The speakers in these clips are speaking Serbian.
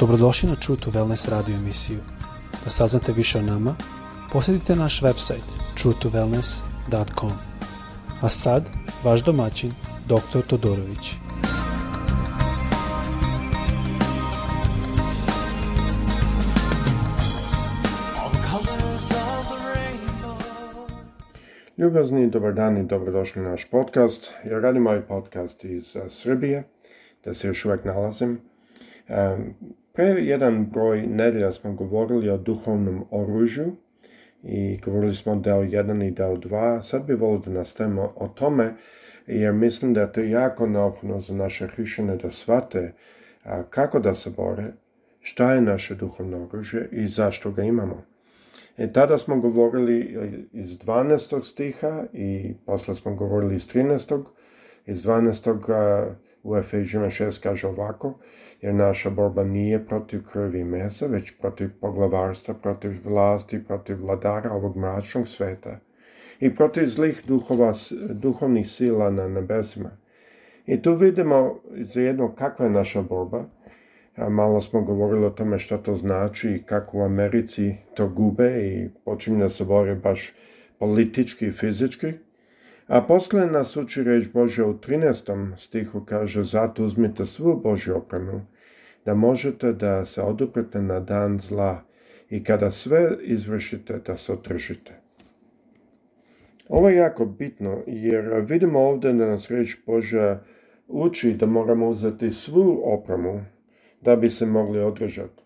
Dobrodošli na True to Wellness radio emisiju. Da saznate više o nama, posjetite naš website truetowellness.com. A sad, vaš domaćin, dr. Todorović. Ljubazni, dobar dan i dobrodošli na naš podcast. Ja radim ovaj podcast iz Srbije, da se još uvek nalazim Pre pa jedan broj nedelja smo govorili o duhovnom oružju i govorili smo deo 1 i deo 2. Sad bi volio da nastavimo o tome jer mislim da je to jako neophodno za naše hrišćane da shvate kako da se bore, šta je naše duhovno oružje i zašto ga imamo. E, tada smo govorili iz 12. stiha i posle smo govorili iz 13. Iz 12. U Efežima 6 kaže ovako, jer naša borba nije protiv krvi i mesa, već protiv poglavarstva, protiv vlasti, protiv vladara ovog mračnog sveta i protiv zlih duhova, duhovnih sila na nebesima. I tu vidimo jedno kakva je naša borba. Malo smo govorili o tome što to znači i kako u Americi to gube i počinju da se bore baš politički i fizički. A posle nas uči reč Bože u 13. stihu kaže Zato uzmite svu Božju opremu, da možete da se oduprete na dan zla i kada sve izvršite da se otržite. Ovo je jako bitno jer vidimo ovdje da nas reč Božja uči da moramo uzeti svu opremu da bi se mogli održati.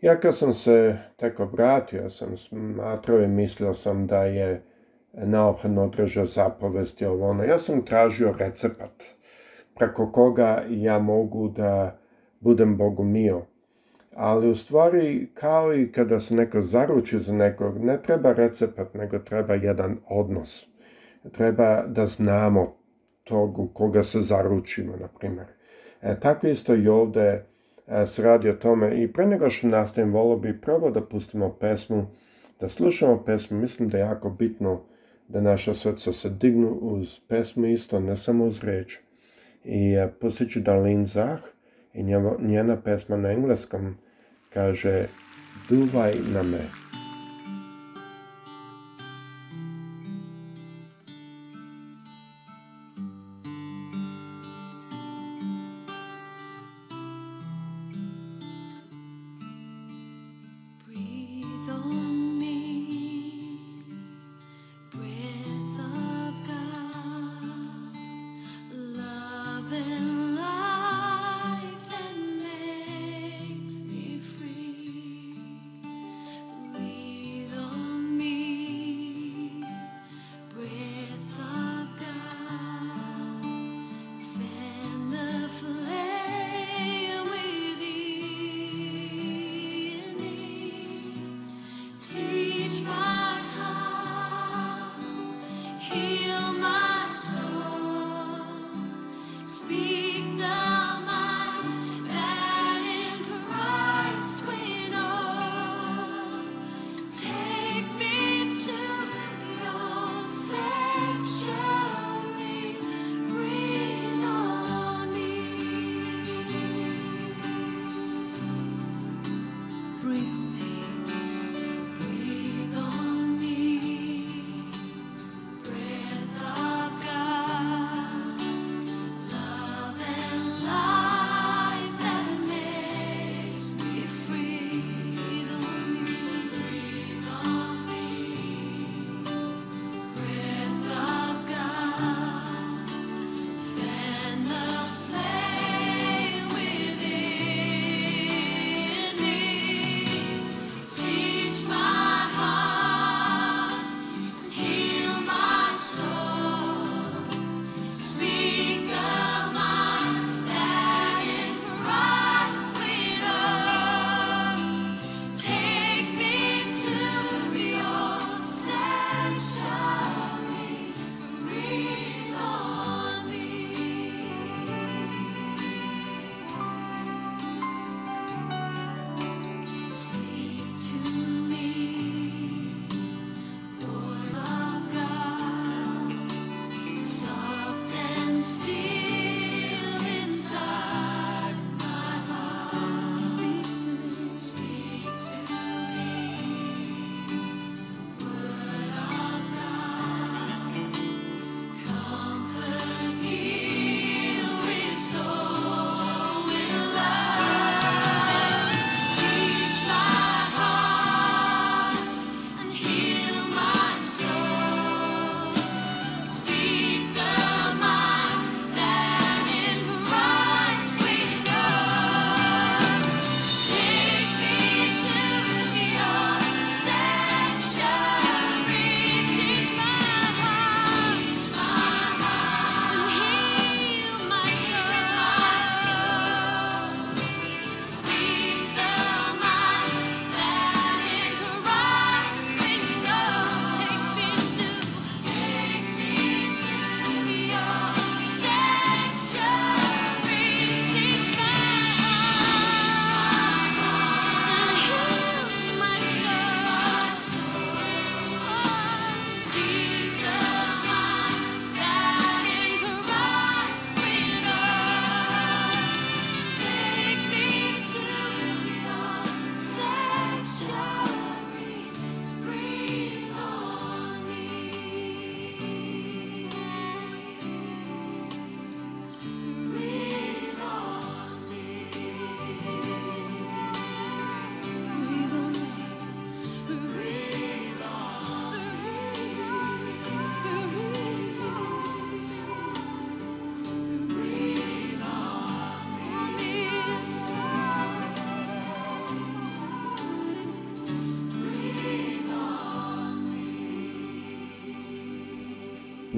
Ja kad sam se tek obratio, sam smatrao i mislio sam da je naopreno održao zapovesti ovo ono. Ja sam tražio recept preko koga ja mogu da budem bogu mio Ali u stvari, kao i kada se neko zaruči za nekog, ne treba recept, nego treba jedan odnos. Treba da znamo tog u koga se zaručimo, na primjer. E, tako isto i ovdje e, se radi o tome. I pre nego što nastavim, volio bi prvo da pustimo pesmu, da slušamo pesmu. Mislim da je jako bitno da naša srca se dignu uz pesmu isto, ne samo uz riječ. I e, pustit ću da Lin Zah i njena pesma na engleskom kaže Duvaj na me.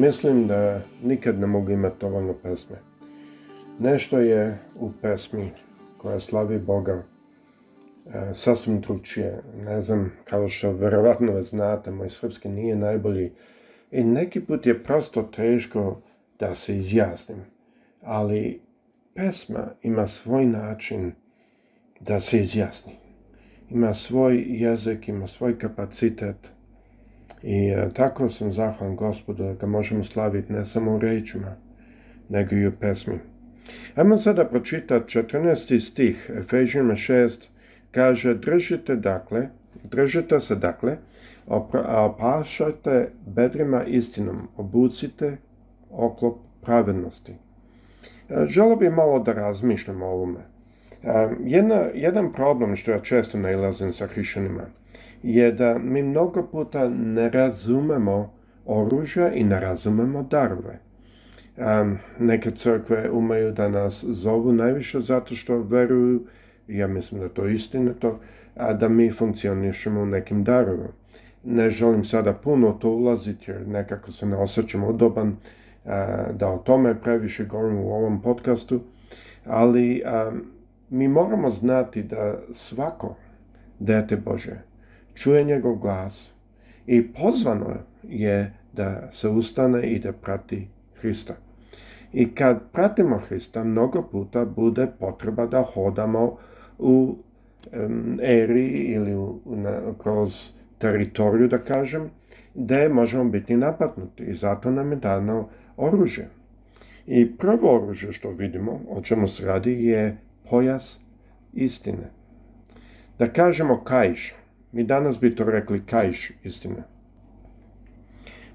Mislim da nikad ne mogu imati dovoljno pesme. Nešto je u pesmi koja slavi Boga e, sasvim drugčije. Ne znam, kao što vjerovatno vas znate, moj srpski nije najbolji. I neki put je prosto teško da se izjasnim. Ali pesma ima svoj način da se izjasni. Ima svoj jezik, ima svoj kapacitet i e, tako sam zahvalan gospodu da ga možemo slaviti ne samo u rečima, nego i u pesmi. Ajmo sada pročitati 14. stih Efežima 6 kaže držite dakle, držite se dakle, opašajte bedrima istinom, obucite oklop pravednosti. E, Želo bi malo da razmišljam o ovome. E, jedan problem što ja često nailazim sa hrišanima, je da mi mnogo puta ne razumemo oružja i ne razumemo darove. neke crkve umeju da nas zovu najviše zato što veruju, ja mislim da to je to a da mi funkcionišemo u nekim darovima. Ne želim sada puno to ulaziti jer nekako se ne osjećam odoban da o tome previše govorim u ovom podcastu, ali mi moramo znati da svako dete Bože čuje njegov glas i pozvano je da se ustane i da prati Hrista. I kad pratimo Hrista, mnogo puta bude potreba da hodamo u eri ili na, kroz teritoriju, da kažem, da možemo biti napadnuti. I zato nam je dano oružje. I prvo oružje što vidimo, o čemu se radi, je pojas istine. Da kažemo kajš, mi danas bi to rekli kajš, istina.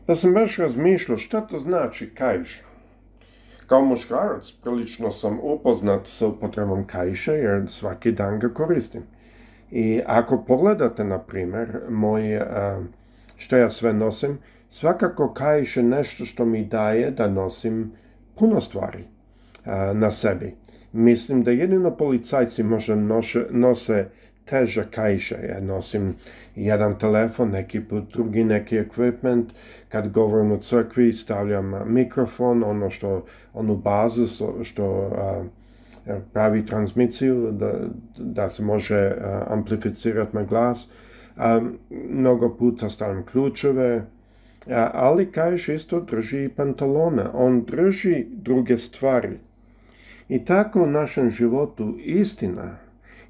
Da sam baš razmišljao šta to znači kajš. Kao muškarac prilično sam upoznat sa upotrebom kajša jer svaki dan ga koristim. I ako pogledate, na primjer, moj, eh, što ja sve nosim, svakako kajš je nešto što mi daje da nosim puno stvari eh, na sebi. Mislim da jedino policajci možda nose teža kajša. Ja nosim jedan telefon, neki put drugi neki equipment. Kad govorim u crkvi stavljam mikrofon, ono što, onu bazu što, pravi transmisiju, da, da se može amplificirati na glas. A, mnogo puta stavljam ključeve, ali kajš isto drži i pantalone, On drži druge stvari. I tako u našem životu istina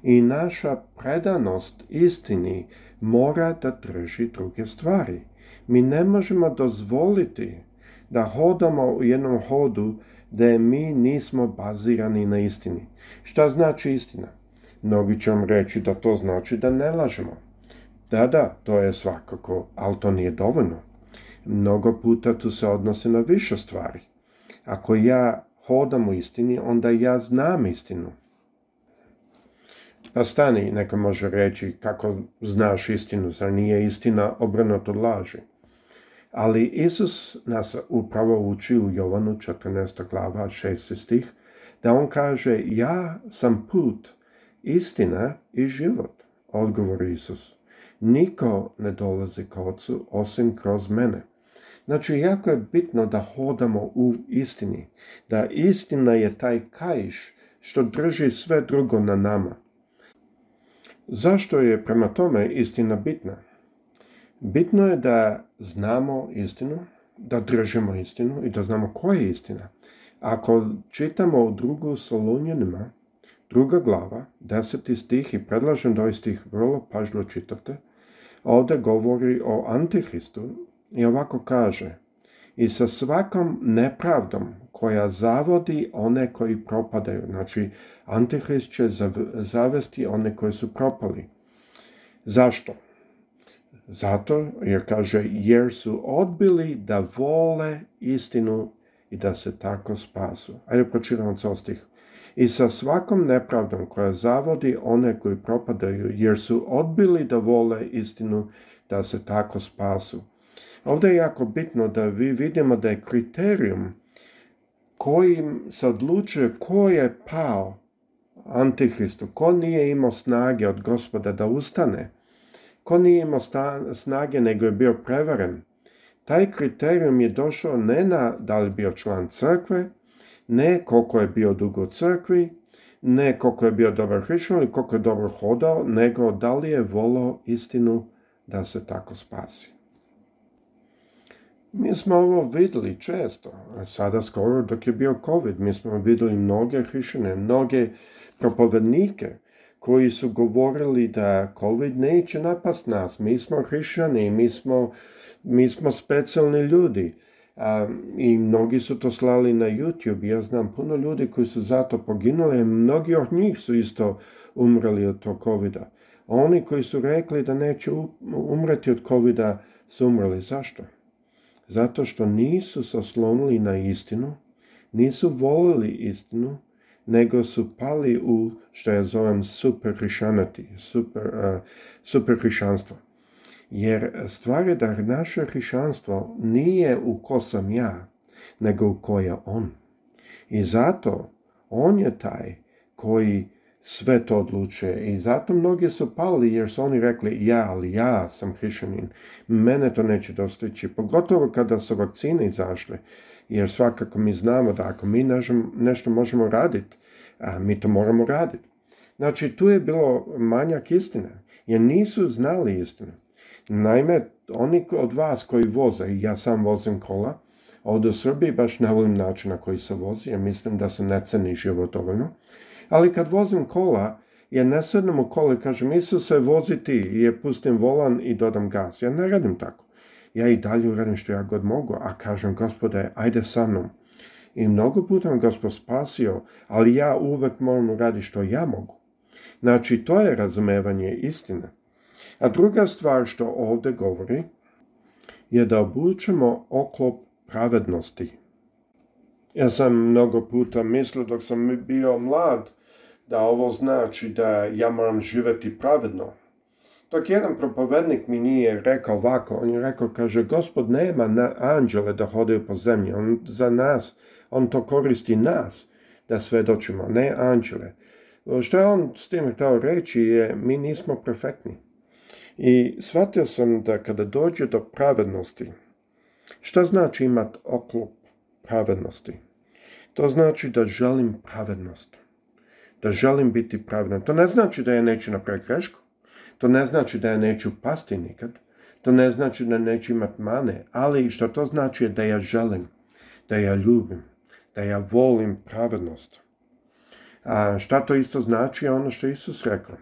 i naša predanost istini mora da drži druge stvari. Mi ne možemo dozvoliti da hodamo u jednom hodu da mi nismo bazirani na istini. Šta znači istina? Mnogi će vam reći da to znači da ne lažemo. Da, da, to je svakako, ali to nije dovoljno. Mnogo puta tu se odnose na više stvari. Ako ja hodam u istini, onda ja znam istinu. Pa stani, neko može reći, kako znaš istinu, zar nije istina obrnuto od laži. Ali Isus nas upravo uči u Jovanu 14. glava 6. stih, da on kaže, ja sam put, istina i život, odgovor Isus. Niko ne dolazi k ocu osim kroz mene. Znači, jako je bitno da hodamo u istini, da istina je taj kajš što drži sve drugo na nama. Zašto je prema tome istina bitna? Bitno je da znamo istinu, da držimo istinu i da znamo koja je istina. Ako čitamo u drugu Solunjanima, druga glava, deseti stih i predlažem da ovaj stih vrlo pažljivo čitate, ovdje govori o Antihristu i ovako kaže – i sa svakom nepravdom koja zavodi one koji propadaju. Znači, Antihrist će zavesti one koji su propali. Zašto? Zato jer kaže jer su odbili da vole istinu i da se tako spasu. Ajde počinamo od stih. I sa svakom nepravdom koja zavodi one koji propadaju jer su odbili da vole istinu da se tako spasu. Ovdje je jako bitno da vi vidimo da je kriterijum kojim se odlučuje ko je pao antihristu, ko nije imao snage od gospoda da ustane, ko nije imao snage nego je bio prevaren. Taj kriterijum je došao ne na da li bio član crkve, ne koliko je bio dugo u crkvi, ne koliko je bio dobar hrišćan ili koliko je dobro hodao, nego da li je volao istinu da se tako spasi. Mi smo ovo vidjeli često, sada skoro dok je bio COVID, mi smo vidjeli mnoge hrišene, mnoge propovednike koji su govorili da COVID neće napast nas, mi smo hrišani, mi smo, mi smo specijalni ljudi. I mnogi su to slali na YouTube, ja znam puno ljudi koji su zato poginuli, mnogi od njih su isto umrli od tog covid -a. Oni koji su rekli da neće umreti od covid su umrli. Zašto? zato što nisu se oslonili na istinu, nisu volili istinu, nego su pali u što ja zovem super hrišanati, super, uh, Jer stvar je da naše hrišanstvo nije u ko sam ja, nego u ko je on. I zato on je taj koji sve to odlučuje. I zato mnogi su pali jer su oni rekli ja, ali ja sam hrišanin, mene to neće dostići. Pogotovo kada su vakcine izašle. Jer svakako mi znamo da ako mi nešto možemo raditi, mi to moramo raditi. Znači tu je bilo manjak istine jer nisu znali istinu. Naime, oni od vas koji voze, ja sam vozim kola, ovdje u Srbiji baš ne volim način na koji se vozi, jer mislim da se ne ceni život ali kad vozim kola, ja ne sednem u kola i kažem Isuse vozi i je pustim volan i dodam gaz. Ja ne radim tako. Ja i dalje uradim što ja god mogu, a kažem gospode ajde sa mnom. I mnogo puta me gospod spasio, ali ja uvek moram radi što ja mogu. Znači, to je razumevanje istine. A druga stvar što ovdje govori je da obučemo oklop pravednosti. Ja sam mnogo puta mislio dok sam bio mlad, da ovo znači da ja moram živjeti pravedno. Dok jedan propovednik mi nije rekao ovako, on je rekao, kaže, gospod nema na anđele da hodaju po zemlji, on za nas, on to koristi nas da svedočimo, ne anđele. Što je on s tim htio reći je, mi nismo perfektni. I shvatio sam da kada dođe do pravednosti, što znači imati oklop pravednosti? To znači da želim pravednost da želim biti pravedan. To ne znači da ja neću napraviti grešku, to ne znači da ja neću pasti nikad, to ne znači da neću imati mane, ali što to znači je da ja želim, da ja ljubim, da ja volim pravednost. A šta to isto znači ono što Isus rekao?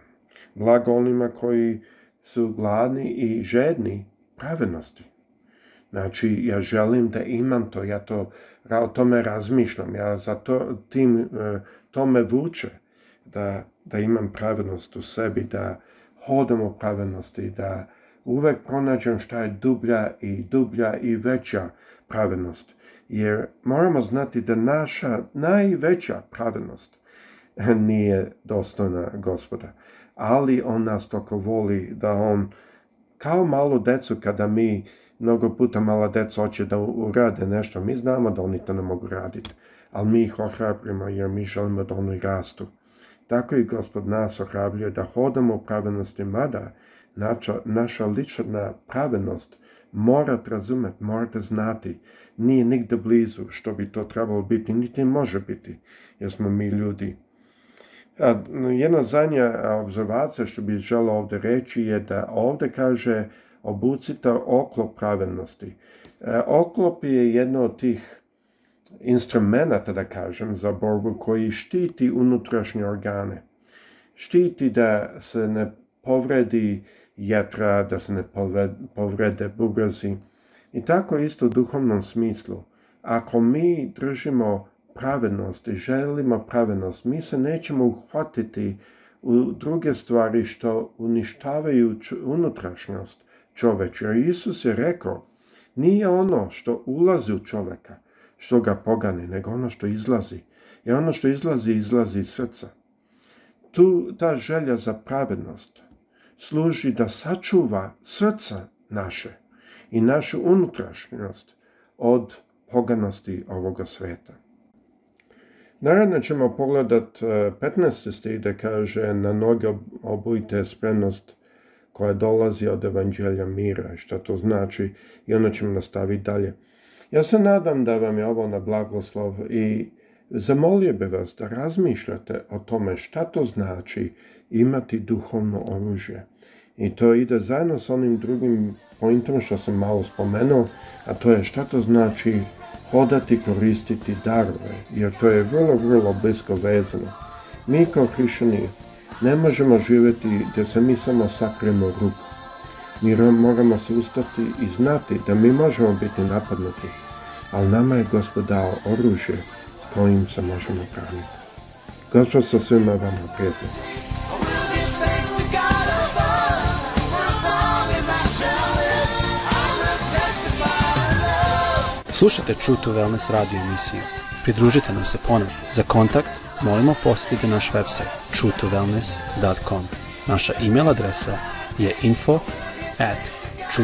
Blago onima koji su gladni i žedni pravednosti. Znači, ja želim da imam to, ja to, o tome razmišljam, ja za to, tim, e, to me vuče da, imam pravednost u sebi, da hodam u pravednosti, da uvek pronađem šta je dublja i dublja i veća pravednost. Jer moramo znati da naša najveća pravednost nije dostojna gospoda. Ali on nas toko voli da on, kao malo decu kada mi mnogo puta mala deca hoće da urade nešto, mi znamo da oni to ne mogu raditi, ali mi ih ohrabrimo jer mi želimo da oni rastu. Tako i gospod nas ohrabljuje da hodamo u pravednosti, mada naša, naša lična pravednost morate razumjeti, morate znati, nije nigde blizu što bi to trebalo biti, niti može biti, jer smo mi ljudi. jedna zadnja observacija što bih želao ovdje reći je da ovdje kaže obucita oklop pravednosti. E, oklop je jedno od tih instrumenta, da kažem, za borbu koji štiti unutrašnje organe. Štiti da se ne povredi jetra, da se ne povrede bugazi I tako isto u duhovnom smislu. Ako mi držimo pravednost i želimo pravednost, mi se nećemo uhvatiti u druge stvari što uništavaju unutrašnjost čoveče. Jer Isus je rekao, nije ono što ulazi u čoveka, što ga pogani, nego ono što izlazi. I ono što izlazi, izlazi iz srca. Tu ta želja za pravednost služi da sačuva srca naše i našu unutrašnjost od poganosti ovoga sveta. Naravno ćemo pogledat 15. E, stih da kaže na noge obujte spremnost koja dolazi od evanđelja mira. i što to znači? I onda ćemo nastaviti dalje. Ja se nadam da vam je ovo na blagoslov i zamolio bih vas da razmišljate o tome šta to znači imati duhovno oružje. I to ide zajedno s onim drugim pointom što sam malo spomenuo, a to je šta to znači hodati, koristiti darove, jer to je vrlo, vrlo blisko vezano. Mi kao hrišćani ne možemo živjeti gdje se mi samo sakrimo ruku. Mi moramo se ustati i znati da mi možemo biti napadnuti, ali nama je Gospod dao oružje s kojim se možemo praviti. Gospod sa svima vam prijatno. Slušajte True to Wellness radio emisiju. Pridružite nam se ponovno. Za kontakt molimo posjetite naš website true2wellness.com Naša email adresa je info at